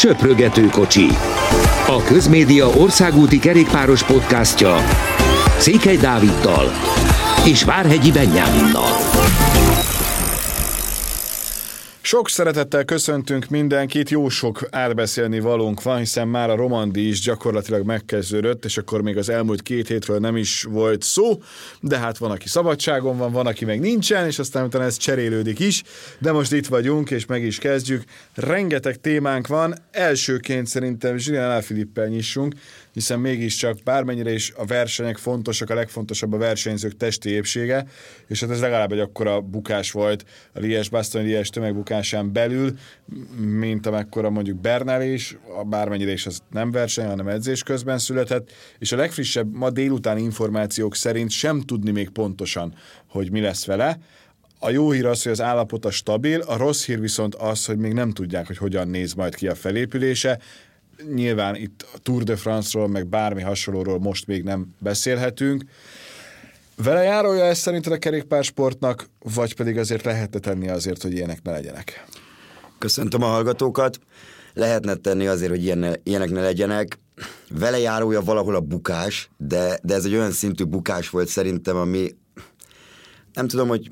Söprögető kocsi. A Közmédia országúti kerékpáros podcastja Székely Dáviddal és Várhegyi Benyáminnal. Sok szeretettel köszöntünk mindenkit, jó sok átbeszélni valónk van, hiszen már a Romandi is gyakorlatilag megkezdődött, és akkor még az elmúlt két hétről nem is volt szó, de hát van, aki szabadságon van, van, aki meg nincsen, és aztán utána ez cserélődik is, de most itt vagyunk, és meg is kezdjük. Rengeteg témánk van, elsőként szerintem Zsilián Alfilippel nyissunk, hiszen mégiscsak bármennyire is a versenyek fontosak, a legfontosabb a versenyzők testi épsége, és hát ez legalább egy akkora bukás volt a Lies Bastogne Lies tömegbukásán belül, mint amekkora mondjuk Bernal is, bármennyire is az nem verseny, hanem edzés közben született, és a legfrissebb ma délutáni információk szerint sem tudni még pontosan, hogy mi lesz vele. A jó hír az, hogy az állapota stabil, a rossz hír viszont az, hogy még nem tudják, hogy hogyan néz majd ki a felépülése nyilván itt a Tour de France-ról, meg bármi hasonlóról most még nem beszélhetünk. Vele járója ez szerinted a kerékpársportnak, vagy pedig azért lehetne tenni azért, hogy ilyenek ne legyenek? Köszöntöm a hallgatókat. Lehetne tenni azért, hogy ilyen, ilyenek ne legyenek. Vele járója valahol a bukás, de, de ez egy olyan szintű bukás volt szerintem, ami nem tudom, hogy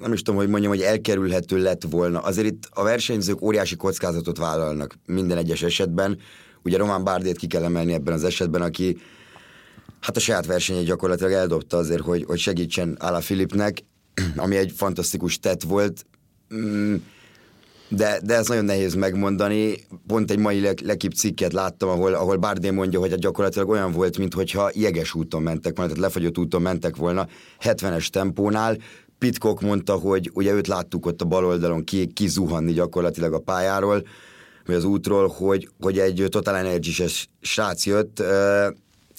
nem is tudom, hogy mondjam, hogy elkerülhető lett volna. Azért itt a versenyzők óriási kockázatot vállalnak minden egyes esetben. Ugye Román Bárdét ki kell emelni ebben az esetben, aki hát a saját versenyét gyakorlatilag eldobta azért, hogy, hogy segítsen Ala Filipnek, ami egy fantasztikus tett volt. Mm, de, de ez nagyon nehéz megmondani. Pont egy mai lekip cikket láttam, ahol, ahol Bardé mondja, hogy gyakorlatilag olyan volt, mintha jeges úton mentek volna, tehát lefagyott úton mentek volna 70-es tempónál, Pitcock mondta, hogy ugye őt láttuk ott a bal oldalon ki, kizuhanni gyakorlatilag a pályáról, vagy az útról, hogy, hogy egy Total energy srác jött,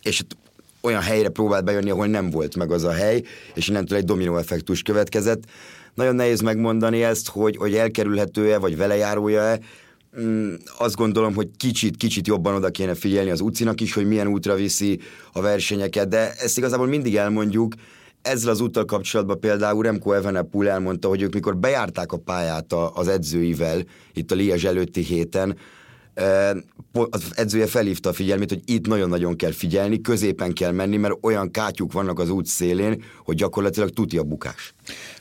és olyan helyre próbált bejönni, ahol nem volt meg az a hely, és innentől egy dominó effektus következett. Nagyon nehéz megmondani ezt, hogy, hogy elkerülhető-e, vagy velejárója-e. Mm, azt gondolom, hogy kicsit, kicsit jobban oda kéne figyelni az utcinak is, hogy milyen útra viszi a versenyeket, de ezt igazából mindig elmondjuk, ezzel az úttal kapcsolatban például Remco Evenepoel elmondta, hogy ők mikor bejárták a pályát az edzőivel itt a Liège előtti héten, az edzője felhívta a figyelmét, hogy itt nagyon-nagyon kell figyelni, középen kell menni, mert olyan kátyuk vannak az út szélén, hogy gyakorlatilag tuti a bukás.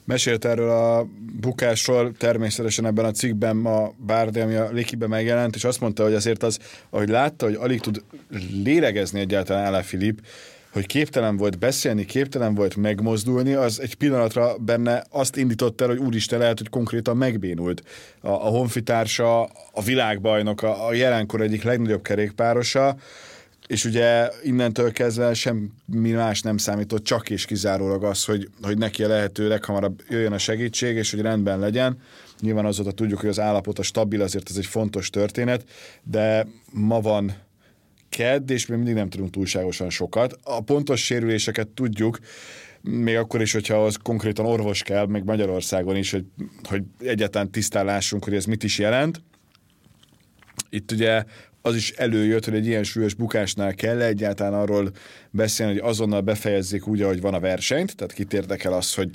Mesélt erről a bukásról természetesen ebben a cikkben a Bárdi, ami a Likiben megjelent, és azt mondta, hogy azért az, ahogy látta, hogy alig tud lélegezni egyáltalán Ala Filip, hogy képtelen volt beszélni, képtelen volt megmozdulni, az egy pillanatra benne azt indított el, hogy úristen lehet, hogy konkrétan megbénult. A, a honfitársa, a világbajnok, a, a jelenkor egyik legnagyobb kerékpárosa, és ugye innentől kezdve semmi más nem számított, csak és kizárólag az, hogy, hogy neki a lehető leghamarabb jöjjön a segítség, és hogy rendben legyen. Nyilván azóta tudjuk, hogy az állapota stabil, azért ez egy fontos történet, de ma van kedd, és még mindig nem tudunk túlságosan sokat. A pontos sérüléseket tudjuk, még akkor is, hogyha az konkrétan orvos kell, meg Magyarországon is, hogy, hogy egyáltalán tisztállásunk, hogy ez mit is jelent. Itt ugye az is előjött, hogy egy ilyen súlyos bukásnál kell egyáltalán arról beszélni, hogy azonnal befejezzék úgy, ahogy van a versenyt, tehát kit érdekel az, hogy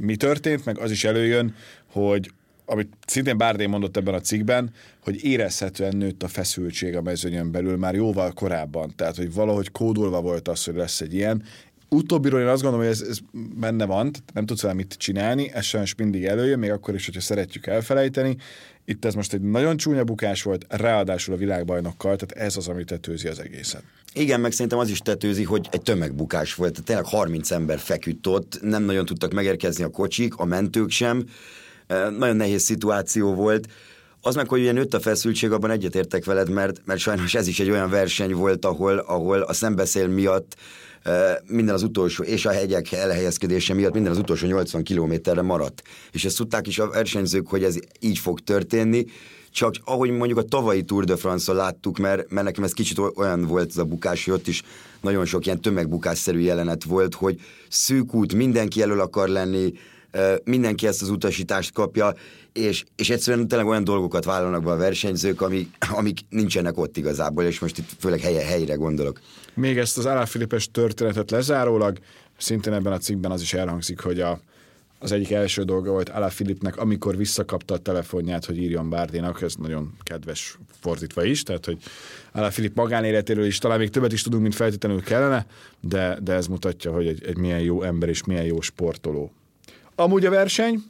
mi történt, meg az is előjön, hogy amit szintén Bárdé mondott ebben a cikkben, hogy érezhetően nőtt a feszültség a mezőnyön belül már jóval korábban. Tehát, hogy valahogy kódolva volt az, hogy lesz egy ilyen. Utóbbiról én azt gondolom, hogy ez, ez benne van, nem tudsz vele mit csinálni, ez sajnos mindig előjön, még akkor is, hogyha szeretjük elfelejteni. Itt ez most egy nagyon csúnya bukás volt, ráadásul a világbajnokkal, tehát ez az, ami tetőzi az egészet. Igen, meg szerintem az is tetőzi, hogy egy tömegbukás volt. Tehát tényleg 30 ember feküdt ott, nem nagyon tudtak megérkezni a kocsik, a mentők sem nagyon nehéz szituáció volt. Az meg, hogy ugye nőtt a feszültség, abban egyetértek veled, mert, mert sajnos ez is egy olyan verseny volt, ahol, ahol a szembeszél miatt minden az utolsó, és a hegyek elhelyezkedése miatt minden az utolsó 80 kilométerre maradt. És ezt tudták is a versenyzők, hogy ez így fog történni, csak ahogy mondjuk a tavalyi Tour de France-on láttuk, mert, mert nekem ez kicsit olyan volt ez a bukás, hogy ott is nagyon sok ilyen tömegbukásszerű jelenet volt, hogy szűk út, mindenki elől akar lenni, mindenki ezt az utasítást kapja, és, és egyszerűen tényleg olyan dolgokat vállalnak be a versenyzők, amik, amik nincsenek ott igazából, és most itt főleg helye, helyre gondolok. Még ezt az Alá Filipes történetet lezárólag, szintén ebben a cikkben az is elhangzik, hogy a, az egyik első dolga volt Alá amikor visszakapta a telefonját, hogy írjon Bárdénak, ez nagyon kedves fordítva is, tehát hogy Alá Filip magánéletéről is talán még többet is tudunk, mint feltétlenül kellene, de, de ez mutatja, hogy egy, egy milyen jó ember és milyen jó sportoló. Amúgy a verseny,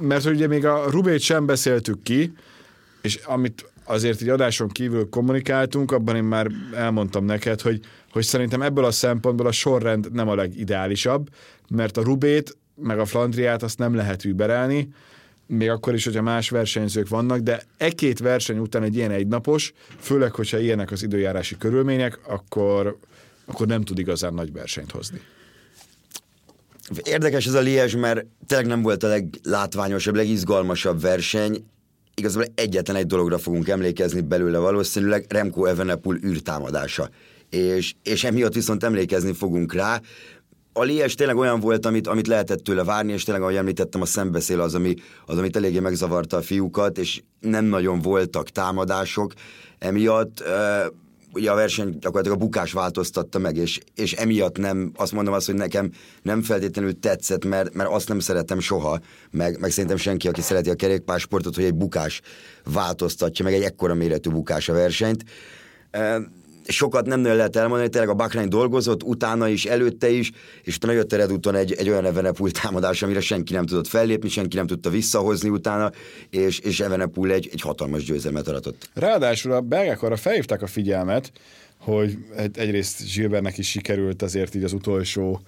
mert ugye még a Rubét sem beszéltük ki, és amit azért egy adáson kívül kommunikáltunk, abban én már elmondtam neked, hogy, hogy szerintem ebből a szempontból a sorrend nem a legideálisabb, mert a Rubét meg a Flandriát azt nem lehet überelni, még akkor is, hogyha más versenyzők vannak, de e-két verseny után egy ilyen egynapos, főleg, hogyha ilyenek az időjárási körülmények, akkor, akkor nem tud igazán nagy versenyt hozni. Érdekes ez a Liège, mert tényleg nem volt a leglátványosabb, legizgalmasabb verseny. Igazából egyetlen egy dologra fogunk emlékezni belőle valószínűleg, Remco Evenepoel űrtámadása. És, és emiatt viszont emlékezni fogunk rá, a Lies tényleg olyan volt, amit, amit lehetett tőle várni, és tényleg, ahogy említettem, a szembeszél az, ami, az, amit eléggé megzavarta a fiúkat, és nem nagyon voltak támadások. Emiatt ugye a verseny gyakorlatilag a bukás változtatta meg, és, és emiatt nem, azt mondom azt, hogy nekem nem feltétlenül tetszett, mert, mert azt nem szeretem soha, meg, meg szerintem senki, aki szereti a kerékpársportot, hogy egy bukás változtatja, meg egy ekkora méretű bukás a versenyt. Sokat nem nagyon lehet elmondani, tényleg a Bahrain dolgozott, utána is, előtte is, és utána jött Redúton egy, egy olyan Evenepul támadás, amire senki nem tudott fellépni, senki nem tudta visszahozni utána, és, és Evenepul egy, egy hatalmas győzelmet aratott. Ráadásul a belgák arra felhívták a figyelmet, hogy egyrészt Zsilbernek is sikerült azért így az utolsó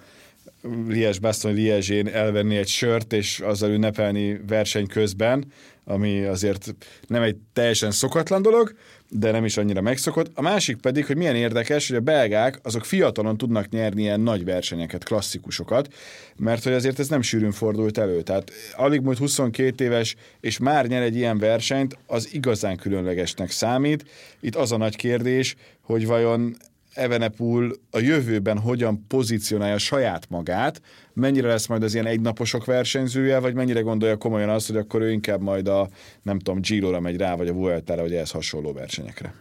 Lies Baston Liesén elvenni egy sört, és azzal ünnepelni verseny közben, ami azért nem egy teljesen szokatlan dolog, de nem is annyira megszokott. A másik pedig, hogy milyen érdekes, hogy a belgák azok fiatalon tudnak nyerni ilyen nagy versenyeket, klasszikusokat, mert hogy azért ez nem sűrűn fordult elő. Tehát alig múlt 22 éves, és már nyer egy ilyen versenyt, az igazán különlegesnek számít. Itt az a nagy kérdés, hogy vajon Evenepul a jövőben hogyan pozícionálja saját magát, mennyire lesz majd az ilyen egynaposok versenyzője, vagy mennyire gondolja komolyan azt, hogy akkor ő inkább majd a, nem tudom, Giro-ra megy rá, vagy a Vuelta-ra, vagy ehhez hasonló versenyekre.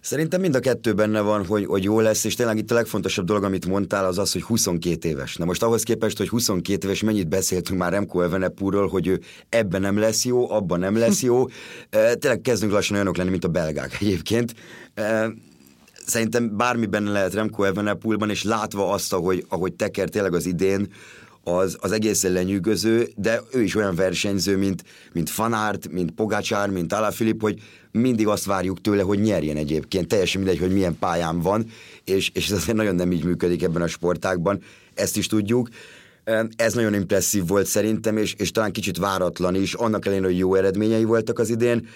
Szerintem mind a kettő benne van, hogy, hogy jó lesz, és tényleg itt a legfontosabb dolog, amit mondtál, az az, hogy 22 éves. Na most ahhoz képest, hogy 22 éves, mennyit beszéltünk már Remco Evenepurról, hogy ő ebben nem lesz jó, abban nem lesz jó. tényleg kezdünk lassan olyanok lenni, mint a belgák egyébként szerintem bármi benne lehet Remco Evenepoelban, és látva azt, ahogy, ahogy teker tényleg az idén, az, az egészen lenyűgöző, de ő is olyan versenyző, mint, mint Fanárt, mint Pogácsár, mint Alaphilipp, hogy mindig azt várjuk tőle, hogy nyerjen egyébként. Teljesen mindegy, hogy milyen pályán van, és, és ez azért nagyon nem így működik ebben a sportákban, ezt is tudjuk. Ez nagyon impresszív volt szerintem, és, és talán kicsit váratlan is, annak ellenére, hogy jó eredményei voltak az idén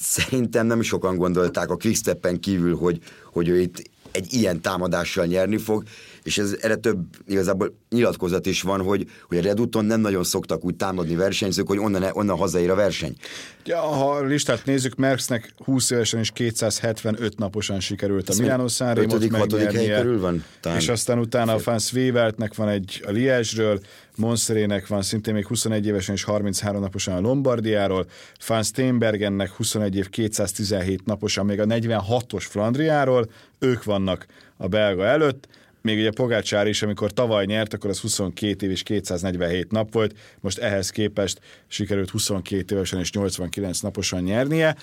szerintem nem sokan gondolták a Quicksteppen kívül, hogy, hogy ő itt egy ilyen támadással nyerni fog, és ez erre több igazából nyilatkozat is van, hogy, hogy a Reduton nem nagyon szoktak úgy támadni versenyzők, hogy onnan, onnan hazaér a verseny. Ja, ha a listát nézzük, Merckxnek 20 évesen és 275 naposan sikerült a Milano Sanremo-t megnyernie, van, talán. és aztán utána a Fans Weveltnek van egy a Liège-ről, Monszerének van szintén még 21 évesen és 33 naposan a Lombardiáról, Fans Steinbergennek 21 év 217 naposan még a 46-os Flandriáról, ők vannak a belga előtt, még ugye Pogácsár is, amikor tavaly nyert, akkor az 22 év és 247 nap volt, most ehhez képest sikerült 22 évesen és 89 naposan nyernie.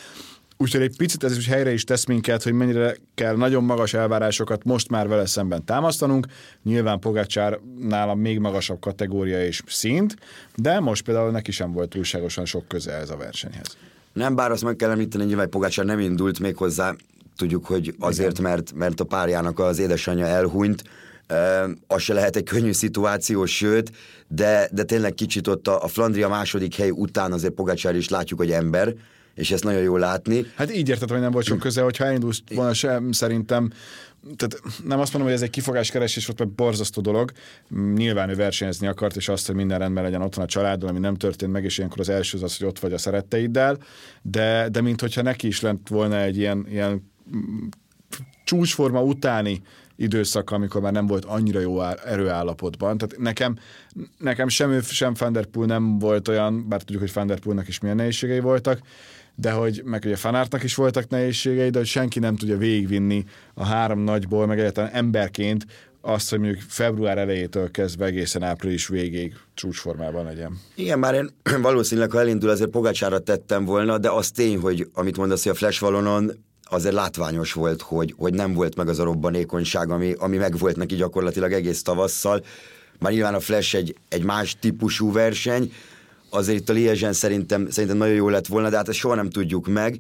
Úgyhogy egy picit ez is helyre is tesz minket, hogy mennyire kell nagyon magas elvárásokat most már vele szemben támasztanunk. Nyilván Pogácsár nálam még magasabb kategória és szint, de most például neki sem volt túlságosan sok köze ez a versenyhez. Nem, bár azt meg kell említeni, nyilván Pogácsár nem indult még hozzá tudjuk, hogy azért, mert, mert a párjának az édesanyja elhunyt, az se lehet egy könnyű szituáció, sőt, de, de tényleg kicsit ott a, a Flandria második hely után azért Pogacsár is látjuk, hogy ember, és ezt nagyon jól látni. Hát így érted, hogy nem volt sok köze, hogyha elindult volna sem, szerintem tehát nem azt mondom, hogy ez egy kifogáskeresés volt, mert borzasztó dolog. Nyilván ő versenyezni akart, és azt, hogy minden rendben legyen otthon a családdal, ami nem történt meg, és ilyenkor az első az az, hogy ott vagy a szeretteiddel, de, de mint hogyha neki is lett volna egy ilyen, ilyen csúcsforma utáni időszak, amikor már nem volt annyira jó erőállapotban. Tehát nekem, nekem sem sem Fanderpool nem volt olyan, bár tudjuk, hogy Fanderpoolnak is milyen nehézségei voltak, de hogy meg ugye Fanártnak is voltak nehézségei, de hogy senki nem tudja végigvinni a három nagyból, meg egyáltalán emberként azt, hogy mondjuk február elejétől kezdve egészen április végéig csúcsformában legyen. Igen, már én valószínűleg, ha elindul, azért Pogácsára tettem volna, de az tény, hogy amit mondasz, hogy a Flash Valonon azért látványos volt, hogy, hogy nem volt meg az a robbanékonyság, ami, ami megvolt neki gyakorlatilag egész tavasszal. Már nyilván a Flash egy, egy más típusú verseny, azért itt a Liezsen szerintem, szerintem nagyon jó lett volna, de hát ezt soha nem tudjuk meg.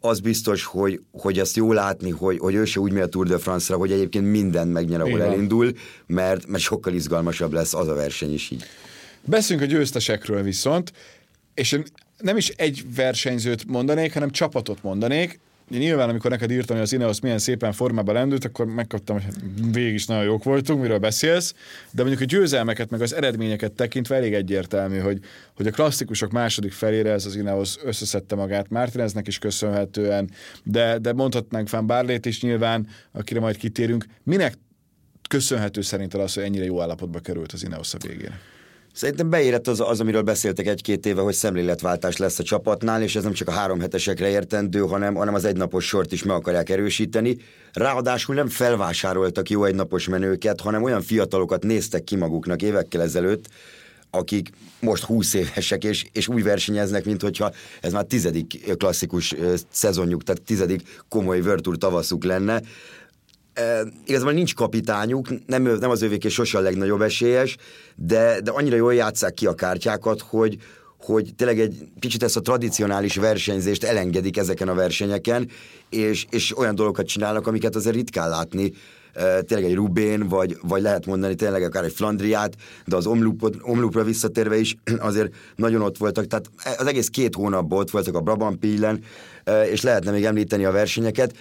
Az biztos, hogy, hogy ezt jó látni, hogy, hogy ő se úgy megy a Tour de France-ra, hogy egyébként minden megnyer, ahol Igen. elindul, mert, mert sokkal izgalmasabb lesz az a verseny is így. Beszéljünk a győztesekről viszont, és én nem is egy versenyzőt mondanék, hanem csapatot mondanék. Nyilván, amikor neked írtam, hogy az Ineos milyen szépen formában lendült, akkor megkaptam, hogy végig is nagyon jók voltunk, miről beszélsz, de mondjuk a győzelmeket, meg az eredményeket tekintve elég egyértelmű, hogy, hogy a klasszikusok második felére ez az Ineos összeszedte magát Mártineznek is köszönhetően, de, de mondhatnánk Van Barlét is nyilván, akire majd kitérünk. Minek köszönhető szerinted az, hogy ennyire jó állapotba került az Ineos a végére? Szerintem beérett az, az, amiről beszéltek egy-két éve, hogy szemléletváltás lesz a csapatnál, és ez nem csak a három hetesekre értendő, hanem, hanem az egynapos sort is meg akarják erősíteni. Ráadásul nem felvásároltak jó egynapos menőket, hanem olyan fiatalokat néztek ki maguknak évekkel ezelőtt, akik most 20 évesek, és, és úgy versenyeznek, mint hogyha ez már tizedik klasszikus szezonjuk, tehát tizedik komoly World tavaszuk lenne. E, igazából nincs kapitányuk, nem, nem az és sose a legnagyobb esélyes, de, de annyira jól játsszák ki a kártyákat, hogy, hogy tényleg egy kicsit ezt a tradicionális versenyzést elengedik ezeken a versenyeken, és, és olyan dolgokat csinálnak, amiket azért ritkán látni, tényleg egy Rubén, vagy, vagy lehet mondani tényleg akár egy Flandriát, de az Omloopot, Omloopra visszatérve is azért nagyon ott voltak, tehát az egész két hónapban ott voltak a Brabant Pillen, és lehetne még említeni a versenyeket,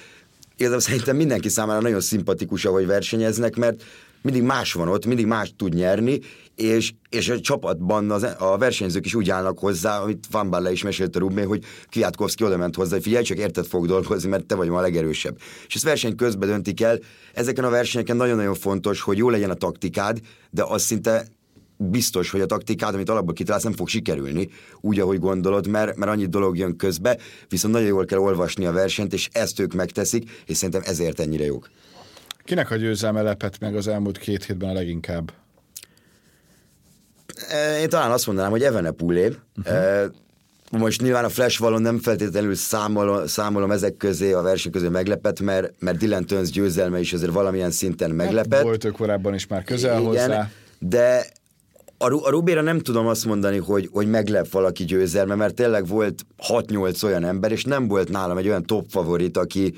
Igazából szerintem mindenki számára nagyon szimpatikus, ahogy versenyeznek, mert mindig más van ott, mindig más tud nyerni, és, és a csapatban az, a versenyzők is úgy állnak hozzá, amit Van Balle is mesélte Rubé, hogy Kwiatkowski oda ment hozzá, hogy figyelj, csak érted fog dolgozni, mert te vagy ma a legerősebb. És ezt verseny közben döntik el. Ezeken a versenyeken nagyon-nagyon fontos, hogy jó legyen a taktikád, de az szinte biztos, hogy a taktikád, amit alapból kitalálsz, nem fog sikerülni, úgy, ahogy gondolod, mert, mert annyi dolog jön közbe, viszont nagyon jól kell olvasni a versenyt, és ezt ők megteszik, és szerintem ezért ennyire jók. Kinek a győzelme lepett meg az elmúlt két hétben a leginkább? E, Én talán azt mondanám, hogy Evenepulé. Uh-huh. Most nyilván a Flash Valon nem feltétlenül számolom, számolom ezek közé, a verseny közé meglepett, mert, mert Dylan Töns győzelme is azért valamilyen szinten meglepett. Hát volt ő korábban is már közel hozzá. de a, a Rubéra nem tudom azt mondani, hogy, hogy meglep valaki győzelme, mert tényleg volt 6-8 olyan ember, és nem volt nálam egy olyan top favorit, aki,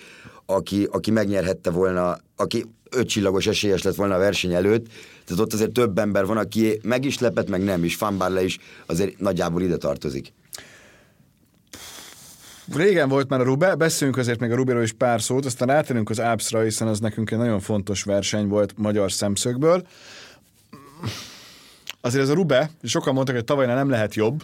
aki, aki megnyerhette volna, aki ötcsillagos esélyes lett volna a verseny előtt. Tehát ott azért több ember van, aki meg is lepett, meg nem is. Fanbarle is azért nagyjából ide tartozik. Régen volt már a Rube, beszéljünk azért még a Rubiról is pár szót, aztán átérünk az Alpsra, hiszen az nekünk egy nagyon fontos verseny volt magyar szemszögből. Azért ez a Rube, sokan mondtak, hogy tavalynál nem lehet jobb,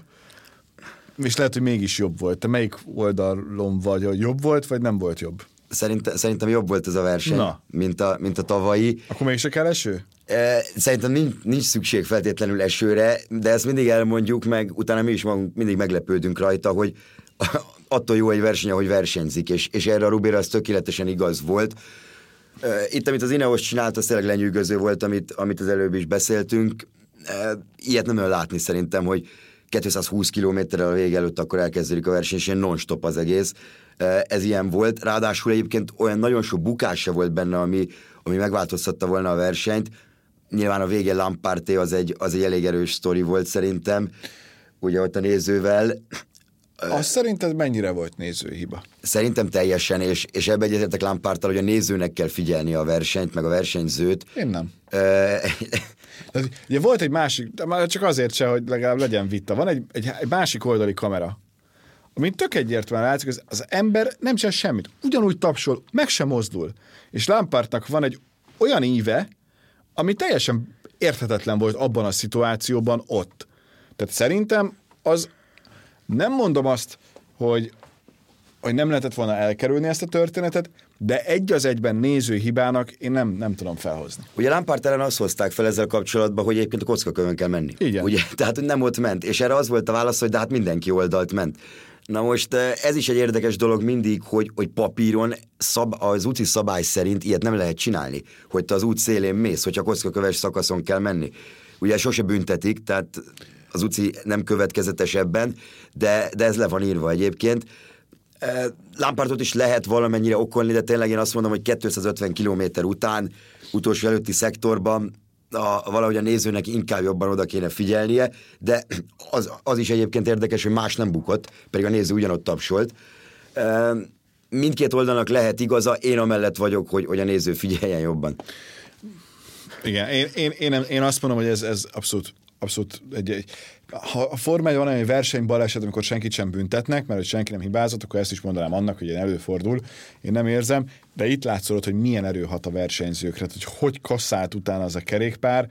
és lehet, hogy mégis jobb volt. Te melyik oldalon vagy, hogy jobb volt, vagy nem volt jobb? Szerinte, szerintem jobb volt ez a verseny, Na. mint a, mint a tavalyi. Akkor mégse kell eső? Eh, Szerintem nincs, nincs szükség feltétlenül esőre, de ezt mindig elmondjuk meg, utána mi is magunk mindig meglepődünk rajta, hogy attól jó egy verseny, ahogy versenyzik, és, és erre a Rubira az tökéletesen igaz volt. Eh, Itt, amit az Ineos csinált, az tényleg lenyűgöző volt, amit, amit az előbb is beszéltünk. Ilyet nem olyan látni szerintem, hogy 220 kilométerrel a vége előtt akkor elkezdődik a verseny, és ilyen non-stop az egész. Ez ilyen volt. Ráadásul egyébként olyan nagyon sok bukás se volt benne, ami, ami megváltoztatta volna a versenyt. Nyilván a vége Lampárté az egy, az egy elég erős sztori volt szerintem, ugye ott a nézővel. Azt szerinted mennyire volt nézőhiba? Szerintem teljesen, és, és ebbe egyetértek Lampárttal, hogy a nézőnek kell figyelni a versenyt, meg a versenyzőt. Én nem. Eh, Tehát, ugye volt egy másik, de már csak azért se, hogy legalább legyen vita. Van egy, egy, egy másik oldali kamera, amit tök egyértelműen látszik, az, az ember nem csinál semmit. Ugyanúgy tapsol, meg sem mozdul. És Lampártnak van egy olyan íve, ami teljesen érthetetlen volt abban a szituációban ott. Tehát szerintem az, nem mondom azt, hogy, hogy nem lehetett volna elkerülni ezt a történetet, de egy az egyben néző hibának én nem, nem tudom felhozni. Ugye Lampard ellen azt hozták fel ezzel kapcsolatban, hogy egyébként a kockakövön kell menni. Igen. Ugye, tehát nem ott ment. És erre az volt a válasz, hogy de hát mindenki oldalt ment. Na most ez is egy érdekes dolog mindig, hogy, hogy papíron szab, az úti szabály szerint ilyet nem lehet csinálni, hogy te az út szélén mész, hogyha koszkaköves szakaszon kell menni. Ugye sose büntetik, tehát az UCI nem következetes ebben, de, de ez le van írva egyébként. Lampartot is lehet valamennyire okolni, de tényleg én azt mondom, hogy 250 km után, utolsó előtti szektorban a, valahogy a nézőnek inkább jobban oda kéne figyelnie, de az, az is egyébként érdekes, hogy más nem bukott, pedig a néző ugyanott tapsolt. Mindkét oldalnak lehet igaza, én amellett vagyok, hogy, hogy a néző figyeljen jobban. Igen, én, én, én, én azt mondom, hogy ez, ez abszolút abszolút egy, egy ha a formája van egy versenybaleset, amikor senkit sem büntetnek, mert hogy senki nem hibázott, akkor ezt is mondanám annak, hogy ilyen előfordul. Én nem érzem, de itt látszott, hogy milyen erő hat a versenyzőkre, hogy hogy kasszált utána az a kerékpár,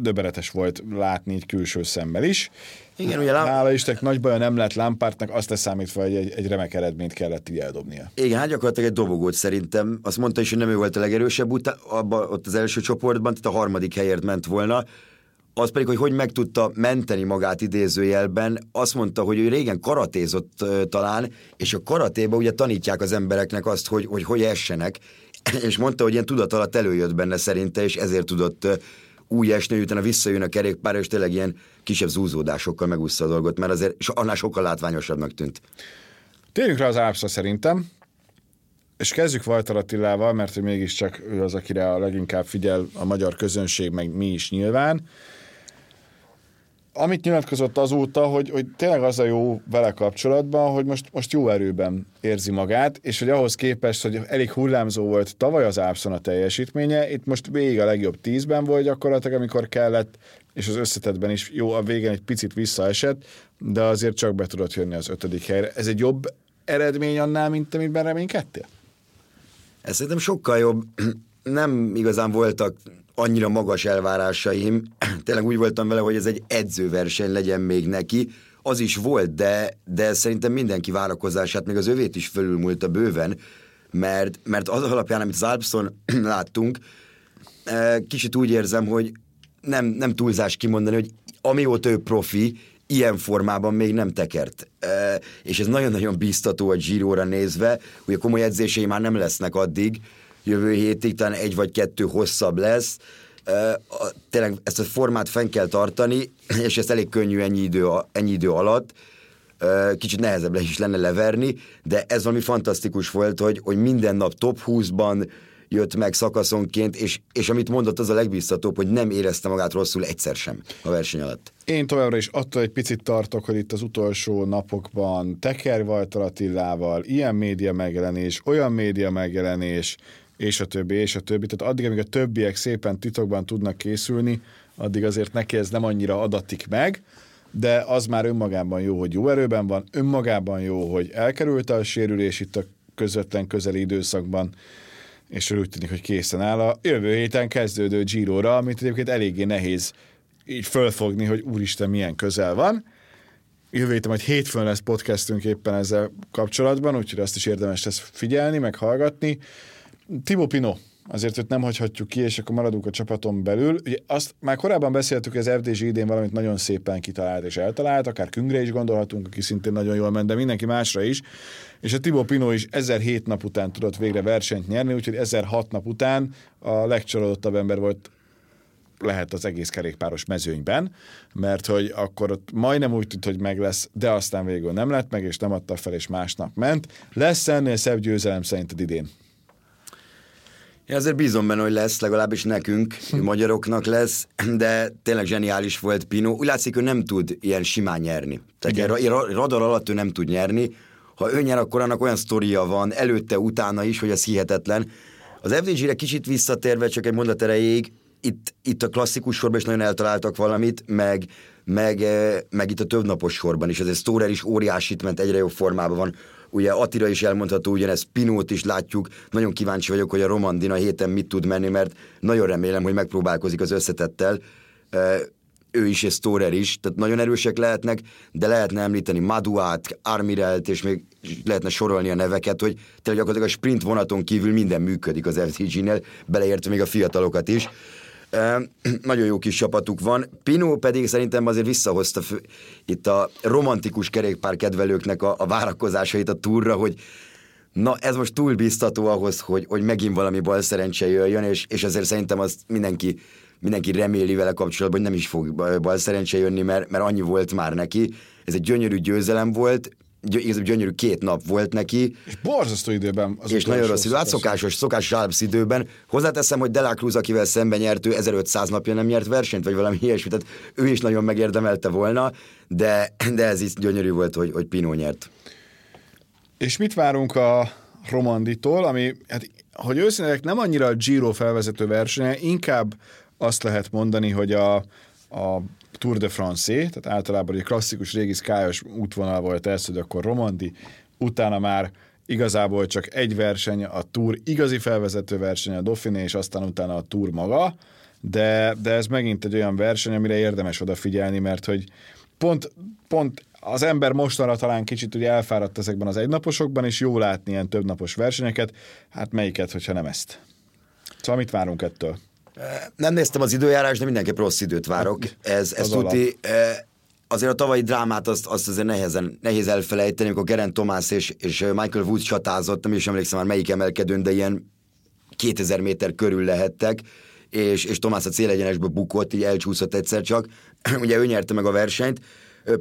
döberetes volt látni így külső szemmel is. Igen, ugye Lám... Hála Istennek nagy baja nem lett Lampártnak, azt leszámítva, hogy egy, egy remek eredményt kellett így eldobnia. Igen, hát gyakorlatilag egy dobogót szerintem. Azt mondta is, hogy nem ő volt a legerősebb utá- abba, ott az első csoportban, tehát a harmadik helyért ment volna az pedig, hogy hogy meg tudta menteni magát idézőjelben, azt mondta, hogy ő régen karatézott talán, és a karatéba ugye tanítják az embereknek azt, hogy hogy, hogy essenek, és mondta, hogy ilyen tudat alatt előjött benne szerinte, és ezért tudott uh, új esni, utána visszajön a kerékpár, és tényleg ilyen kisebb zúzódásokkal megúszta a dolgot, mert azért annál sokkal látványosabbnak tűnt. Térjünk rá az ápszra szerintem, és kezdjük Walter Attilával, mert hogy mégiscsak ő az, akire a leginkább figyel a magyar közönség, meg mi is nyilván amit nyilatkozott azóta, hogy, hogy tényleg az a jó vele kapcsolatban, hogy most, most jó erőben érzi magát, és hogy ahhoz képest, hogy elég hullámzó volt tavaly az Ápszon a teljesítménye, itt most végig a legjobb tízben volt gyakorlatilag, amikor kellett, és az összetetben is jó, a végén egy picit visszaesett, de azért csak be tudott jönni az ötödik helyre. Ez egy jobb eredmény annál, mint amiben reménykedtél? Ez szerintem sokkal jobb. Nem igazán voltak annyira magas elvárásaim. Tényleg úgy voltam vele, hogy ez egy edzőverseny legyen még neki. Az is volt, de, de szerintem mindenki várakozását, meg az övét is fölülmúlta bőven, mert, mert az alapján, amit az Alpson láttunk, eh, kicsit úgy érzem, hogy nem, nem túlzás kimondani, hogy amióta ő profi, ilyen formában még nem tekert. E, és ez nagyon-nagyon bíztató a Giróra nézve, hogy a komoly edzései már nem lesznek addig, jövő hétig, talán egy vagy kettő hosszabb lesz. Tényleg ezt a formát fenn kell tartani, és ezt elég könnyű ennyi idő, ennyi idő alatt. Kicsit nehezebb is lenne leverni, de ez valami fantasztikus volt, hogy, hogy minden nap top 20-ban jött meg szakaszonként, és, és amit mondott, az a legbíztatóbb, hogy nem érezte magát rosszul egyszer sem a verseny alatt. Én továbbra is attól egy picit tartok, hogy itt az utolsó napokban Teker Walter Attilával, ilyen média megjelenés, olyan média megjelenés, és a többi, és a többi. Tehát addig, amíg a többiek szépen titokban tudnak készülni, addig azért neki ez nem annyira adatik meg, de az már önmagában jó, hogy jó erőben van, önmagában jó, hogy elkerülte a sérülés itt a közvetlen közeli időszakban, és úgy tűnik, hogy készen áll a jövő héten kezdődő Giro-ra, amit egyébként eléggé nehéz így fölfogni, hogy úristen milyen közel van. Jövő héten majd hétfőn lesz podcastünk éppen ezzel kapcsolatban, úgyhogy azt is érdemes lesz figyelni, meg hallgatni. Timo Pino, azért őt nem hagyhatjuk ki, és akkor maradunk a csapaton belül. Ugye azt már korábban beszéltük, hogy az FDZ idén valamit nagyon szépen kitalált és eltalált, akár Küngre is gondolhatunk, aki szintén nagyon jól ment, de mindenki másra is. És a Timo Pino is 1007 nap után tudott végre versenyt nyerni, úgyhogy 1006 nap után a legcsalódottabb ember volt lehet az egész kerékpáros mezőnyben, mert hogy akkor ott majdnem úgy tűnt, hogy meg lesz, de aztán végül nem lett meg, és nem adta fel, és másnap ment. Lesz ennél szebb győzelem szerinted idén? Én azért bízom benne, hogy lesz, legalábbis nekünk, magyaroknak lesz, de tényleg zseniális volt Pino. Úgy látszik, hogy nem tud ilyen simán nyerni. Tehát Igen. radar alatt ő nem tud nyerni. Ha ő nyer, akkor annak olyan sztoria van, előtte, utána is, hogy ez hihetetlen. Az FDG-re kicsit visszatérve, csak egy mondat erejéig, itt, itt a klasszikus sorban is nagyon eltaláltak valamit, meg, meg, eh, meg itt a többnapos sorban is. Ez Storer is óriásit ment, egyre jobb formában van. Ugye Attira is elmondható, ugyanez Pinót is látjuk. Nagyon kíváncsi vagyok, hogy a Romandina héten mit tud menni, mert nagyon remélem, hogy megpróbálkozik az összetettel. Ő is és Storer is, tehát nagyon erősek lehetnek, de lehetne említeni Maduát, Armirelt, és még lehetne sorolni a neveket, hogy tényleg gyakorlatilag a sprint vonaton kívül minden működik az FCG-nél, beleértve még a fiatalokat is. nagyon jó kis csapatuk van. Pino pedig szerintem azért visszahozta fő, itt a romantikus kerékpár kedvelőknek a, a várakozásait a túra, hogy na ez most túl biztató ahhoz, hogy, hogy megint valami bal szerencse jöjjön, és, és ezért szerintem azt mindenki, mindenki reméli vele kapcsolatban, hogy nem is fog bal szerencse jönni, mert, mert annyi volt már neki. Ez egy gyönyörű győzelem volt, igazából gyönyörű két nap volt neki. És borzasztó időben. Az és nagyon rossz idő, hát szokásos, szokásos Alps időben. Hozzáteszem, hogy Delacruz, akivel szemben nyert, ő 1500 napja nem nyert versenyt, vagy valami ilyesmi, tehát ő is nagyon megérdemelte volna, de, de ez is gyönyörű volt, hogy, hogy Pino nyert. És mit várunk a Romanditól, ami, hát, hogy őszintén nem annyira a Giro felvezető versenye, inkább azt lehet mondani, hogy a, a Tour de France, tehát általában egy klasszikus régi szkályos útvonal volt ez, hogy akkor Romandi, utána már igazából csak egy verseny, a Tour igazi felvezető verseny, a Dauphiné, és aztán utána a Tour maga, de, de ez megint egy olyan verseny, amire érdemes odafigyelni, mert hogy pont, pont az ember mostanra talán kicsit ugye elfáradt ezekben az egynaposokban, és jó látni ilyen többnapos versenyeket, hát melyiket, hogyha nem ezt. Szóval mit várunk ettől? Nem néztem az időjárás, de mindenképp rossz időt várok. Hát, ez, ez tuti, azért a tavalyi drámát azt, azt azért nehezen, nehéz elfelejteni, amikor Geren Tomás és, és Michael Woods csatázott, nem is emlékszem már melyik emelkedőn, de ilyen 2000 méter körül lehettek, és, és Tomás a célegyenesből bukott, így elcsúszott egyszer csak. Ugye ő nyerte meg a versenyt.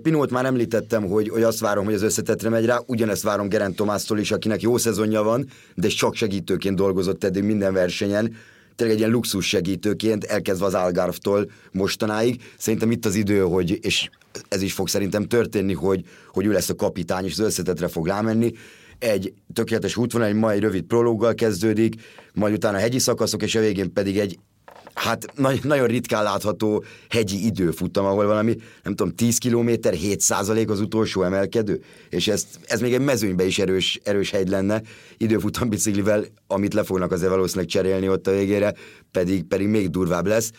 Pinót már említettem, hogy, hogy azt várom, hogy az összetetre megy rá, ugyanezt várom Geren Tomásztól is, akinek jó szezonja van, de csak segítőként dolgozott eddig minden versenyen tényleg egy ilyen luxus segítőként, elkezdve az Algarve-tól mostanáig. Szerintem itt az idő, hogy, és ez is fog szerintem történni, hogy, hogy ő lesz a kapitány, és az összetetre fog rámenni. Egy tökéletes útvonal, egy mai rövid prológgal kezdődik, majd utána hegyi szakaszok, és a végén pedig egy hát nagy, nagyon ritkán látható hegyi időfutam, ahol valami, nem tudom, 10 km, 7 százalék az utolsó emelkedő, és ezt, ez még egy mezőnybe is erős, erős hegy lenne, időfutam biciklivel, amit le fognak azért valószínűleg cserélni ott a végére, pedig, pedig még durvább lesz.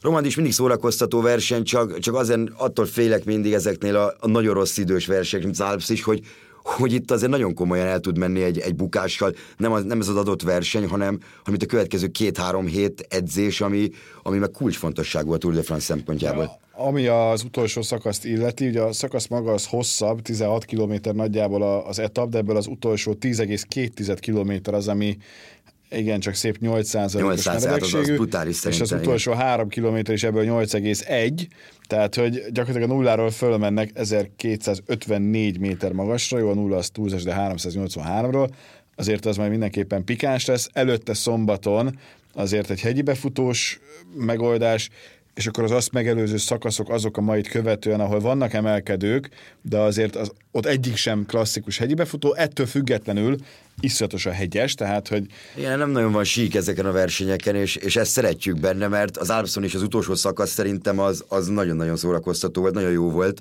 Romand is mindig szórakoztató verseny, csak, csak azért attól félek mindig ezeknél a, a nagyon rossz idős versenyek, mint az Alps is, hogy, hogy itt azért nagyon komolyan el tud menni egy, egy bukással. Nem, az, nem ez az adott verseny, hanem, hanem itt a következő két-három hét edzés, ami, ami meg kulcsfontosságú a Tour de France szempontjából. Ja, ami az utolsó szakaszt illeti, ugye a szakasz maga az hosszabb, 16 km nagyjából az etap, de ebből az utolsó 10,2 km az, ami igen, csak szép 8 os meredekségű, az és az utolsó igen. 3 km is ebből 8,1, tehát hogy gyakorlatilag a nulláról fölmennek 1254 méter magasra, jó, a nulla az túlzás, de 383-ról, azért az majd mindenképpen pikáns lesz. Előtte szombaton azért egy hegyi befutós megoldás, és akkor az azt megelőző szakaszok azok a majd követően, ahol vannak emelkedők, de azért az, ott egyik sem klasszikus hegyi befutó, ettől függetlenül iszonyatos a hegyes, tehát hogy... Igen, nem nagyon van sík ezeken a versenyeken, és, és ezt szeretjük benne, mert az Alpson is az utolsó szakasz szerintem az, az nagyon-nagyon szórakoztató volt, nagyon jó volt.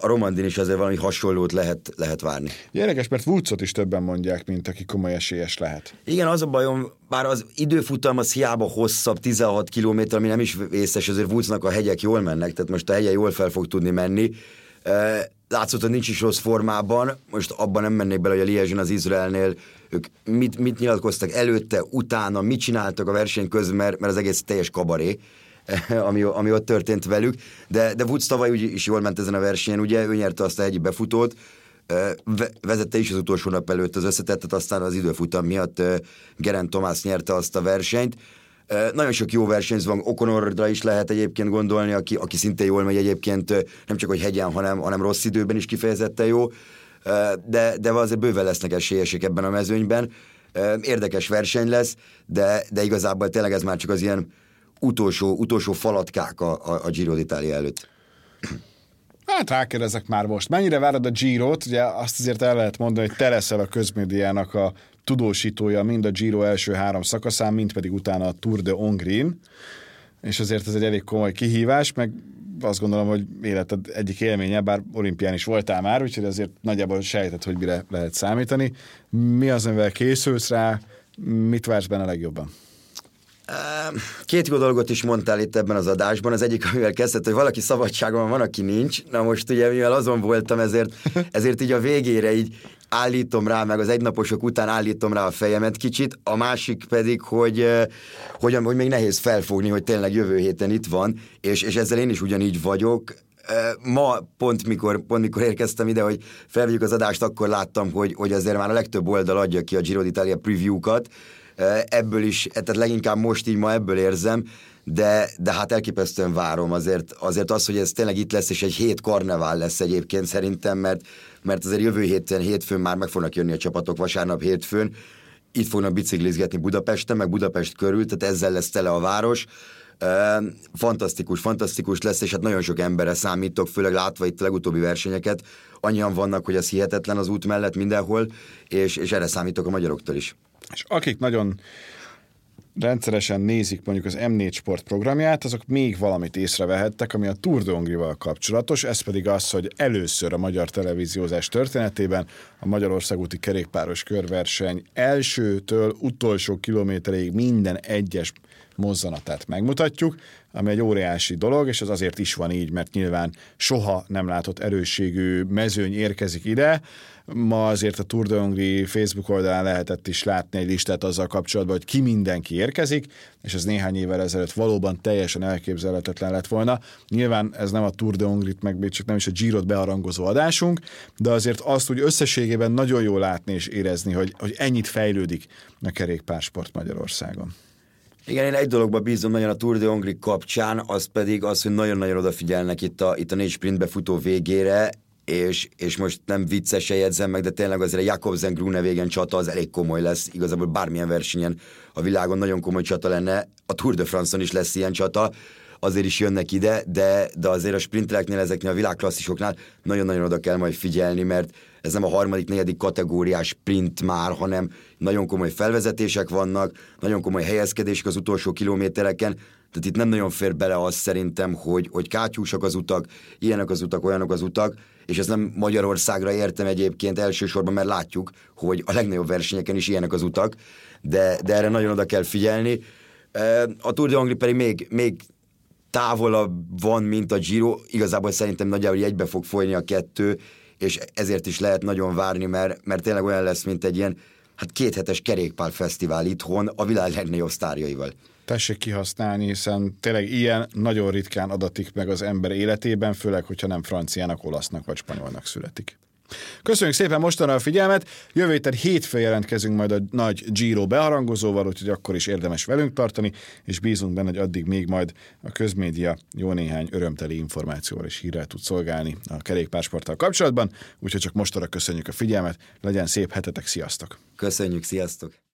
A Romandin is azért valami hasonlót lehet, lehet várni. Érdekes, mert Woodsot is többen mondják, mint aki komoly esélyes lehet. Igen, az a bajom, bár az időfutam az hiába hosszabb, 16 km, ami nem is vészes, azért Woodsnak a hegyek jól mennek, tehát most a hegye jól fel fog tudni menni. Látszott, hogy nincs is rossz formában, most abban nem mennék bele, hogy a Liezsen az Izraelnél ők mit, mit nyilatkoztak előtte, utána, mit csináltak a verseny közben, mert, mert az egész teljes kabaré ami, ami ott történt velük, de, de Woods tavaly úgy is jól ment ezen a versenyen, ugye ő nyerte azt a hegyi befutót, vezette is az utolsó nap előtt az összetettet, aztán az időfutam miatt Geren Tomás nyerte azt a versenyt. Nagyon sok jó versenyző van, Okonorra is lehet egyébként gondolni, aki, aki szintén jól megy egyébként, nem csak hogy hegyen, hanem, hanem rossz időben is kifejezetten jó, de, de azért bőven lesznek esélyesek ebben a mezőnyben. Érdekes verseny lesz, de, de igazából tényleg ez már csak az ilyen utolsó, utolsó falatkák a, a, a Giro d'Italia előtt. Hát rákérdezek már most. Mennyire várod a Giro-t? Ugye azt azért el lehet mondani, hogy te leszel a közmédiának a tudósítója mind a Giro első három szakaszán, mind pedig utána a Tour de Hongrin. És azért ez egy elég komoly kihívás, meg azt gondolom, hogy életed egyik élménye, bár olimpián is voltál már, úgyhogy azért nagyjából sejtett, hogy mire lehet számítani. Mi az, amivel készülsz rá, mit vársz benne legjobban? Két jó dolgot is mondtál itt ebben az adásban. Az egyik, amivel kezdett, hogy valaki szabadságon van, aki nincs. Na most ugye, mivel azon voltam, ezért, ezért így a végére így állítom rá, meg az egynaposok után állítom rá a fejemet kicsit, a másik pedig, hogy, hogy, hogy még nehéz felfogni, hogy tényleg jövő héten itt van, és, és ezzel én is ugyanígy vagyok. Ma pont mikor, pont mikor érkeztem ide, hogy felvegyük az adást, akkor láttam, hogy, hogy azért már a legtöbb oldal adja ki a Giro d'Italia preview-kat, ebből is, tehát leginkább most így ma ebből érzem, de, de hát elképesztően várom azért, azért az, hogy ez tényleg itt lesz, és egy hét karnevál lesz egyébként szerintem, mert, mert azért jövő héten, hétfőn már meg fognak jönni a csapatok, vasárnap hétfőn, itt fognak biciklizgetni Budapesten, meg Budapest körül, tehát ezzel lesz tele a város. Fantasztikus, fantasztikus lesz, és hát nagyon sok emberre számítok, főleg látva itt a legutóbbi versenyeket. Annyian vannak, hogy ez hihetetlen az út mellett mindenhol, és, és erre számítok a magyaroktól is. És akik nagyon rendszeresen nézik mondjuk az M4 Sport programját, azok még valamit észrevehettek, ami a Tour de Hongrival kapcsolatos, ez pedig az, hogy először a magyar televíziózás történetében a Magyarország úti kerékpáros körverseny elsőtől utolsó kilométerig minden egyes mozzanatát megmutatjuk, ami egy óriási dolog, és az azért is van így, mert nyilván soha nem látott erősségű mezőny érkezik ide. Ma azért a Tour de Hongrie Facebook oldalán lehetett is látni egy listát azzal kapcsolatban, hogy ki mindenki érkezik, és ez néhány évvel ezelőtt valóban teljesen elképzelhetetlen lett volna. Nyilván ez nem a Tour de Hongrit, meg még csak nem is a Girot bearangozó adásunk, de azért azt úgy összességében nagyon jól látni és érezni, hogy, hogy ennyit fejlődik a kerékpársport Magyarországon. Igen, én egy dologba bízom nagyon a Tour de Hongrie kapcsán, az pedig az, hogy nagyon-nagyon odafigyelnek itt a, itt a négy sprintbe futó végére, és, és most nem viccesen jegyzem meg, de tényleg azért a Jakobsen Grunewagen csata az elég komoly lesz, igazából bármilyen versenyen a világon nagyon komoly csata lenne, a Tour de France-on is lesz ilyen csata, azért is jönnek ide, de, de azért a sprintereknél, ezeknél a világklasszisoknál nagyon-nagyon oda kell majd figyelni, mert ez nem a harmadik, negyedik kategóriás sprint már, hanem nagyon komoly felvezetések vannak, nagyon komoly helyezkedések az utolsó kilométereken, tehát itt nem nagyon fér bele az szerintem, hogy, hogy kátyúsak az utak, ilyenek az utak, olyanok az utak, és ez nem Magyarországra értem egyébként elsősorban, mert látjuk, hogy a legnagyobb versenyeken is ilyenek az utak, de, de erre nagyon oda kell figyelni. A Tour de Hongrie pedig még, még távolabb van, mint a Giro. Igazából szerintem nagyjából egybe fog folyni a kettő, és ezért is lehet nagyon várni, mert, mert tényleg olyan lesz, mint egy ilyen hát kéthetes kerékpár fesztivál itthon a világ legnagyobb sztárjaival. Tessék kihasználni, hiszen tényleg ilyen nagyon ritkán adatik meg az ember életében, főleg, hogyha nem franciának, olasznak vagy spanyolnak születik. Köszönjük szépen mostanra a figyelmet, jövő héten hétfőn jelentkezünk majd a nagy Giro beharangozóval, úgyhogy akkor is érdemes velünk tartani, és bízunk benne, hogy addig még majd a közmédia jó néhány örömteli információval és hírrel tud szolgálni a kerékpársporttal kapcsolatban, úgyhogy csak mostanra köszönjük a figyelmet, legyen szép hetetek, sziasztok! Köszönjük, sziasztok!